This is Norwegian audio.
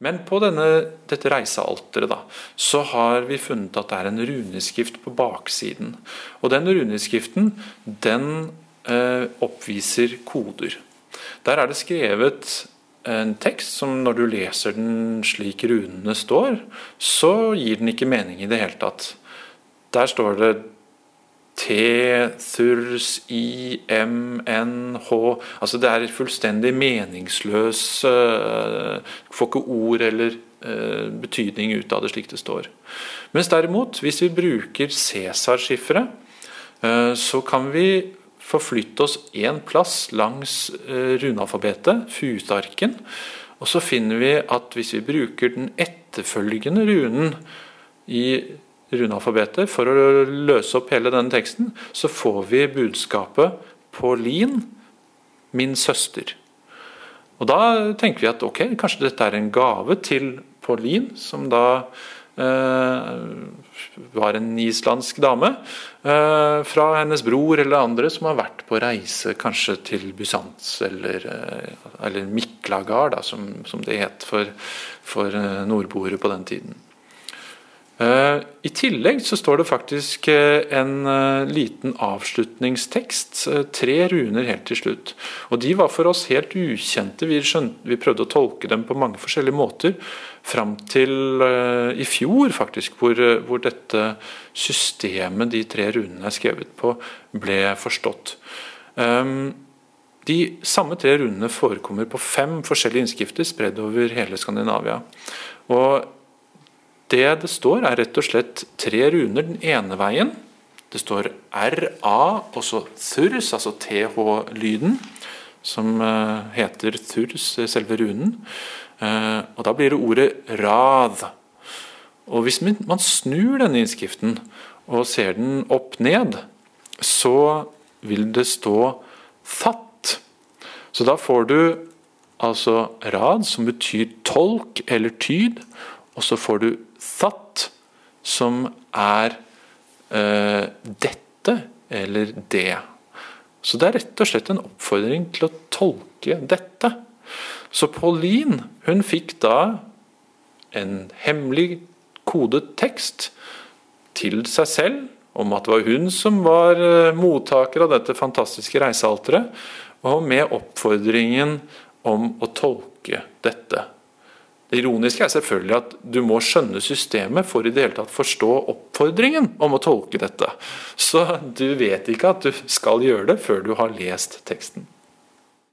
Men på denne, dette reisealteret da, så har vi funnet at det er en runeskrift på baksiden. Og den runeskriften den eh, oppviser koder. Der er det skrevet en tekst som når du leser den slik runene står, så gir den ikke mening i det hele tatt. Der står det T, thurs, I, M, N, H Altså det er fullstendig meningsløs uh, Får ikke ord eller uh, betydning ut av det slik det står. Mens derimot, hvis vi bruker Cæsar-skifferet, uh, så kan vi forflytte oss én plass langs runealfabetet, futarken, og så finner vi at hvis vi bruker den etterfølgende runen i runealfabetet for å løse opp hele denne teksten, så får vi budskapet på lin 'min søster'. Og Da tenker vi at ok, kanskje dette er en gave til Pauline, som da eh, var en islandsk dame, eh, fra hennes bror eller andre som har vært på reise kanskje til Bysants eller, eh, eller Miklagard, som, som, det het for, for eh, nordboere på den tiden. Eh, I tillegg så står det faktisk eh, en eh, liten avslutningstekst, tre runer helt til slutt. Og De var for oss helt ukjente. Vi, skjønte, vi prøvde å tolke dem på mange forskjellige måter. Fram til i fjor, faktisk, hvor, hvor dette systemet de tre runene er skrevet på, ble forstått. Ehm, de samme tre runene forekommer på fem forskjellige innskrifter spredd over hele Skandinavia. Og det det står, er rett og slett tre runer den ene veien. Det står RA, og så thurs, altså TH-lyden, som eh, heter thurs, selve runen. Eh, og da blir det ordet rad. Og hvis man snur denne innskriften og ser den opp ned, så vil det stå fatt. Så da får du altså rad, som betyr tolk eller tyd, og så får du satt, som er eh, dette eller det. Så det er rett og slett en oppfordring til å tolke dette. Så Pauline hun fikk da en hemmelig kodet tekst til seg selv om at det var hun som var eh, mottaker av dette fantastiske reisealteret, og med oppfordringen om å tolke dette. Det ironiske er selvfølgelig at du må skjønne systemet for i det hele tatt forstå oppfordringen om å tolke dette. Så du vet ikke at du skal gjøre det før du har lest teksten.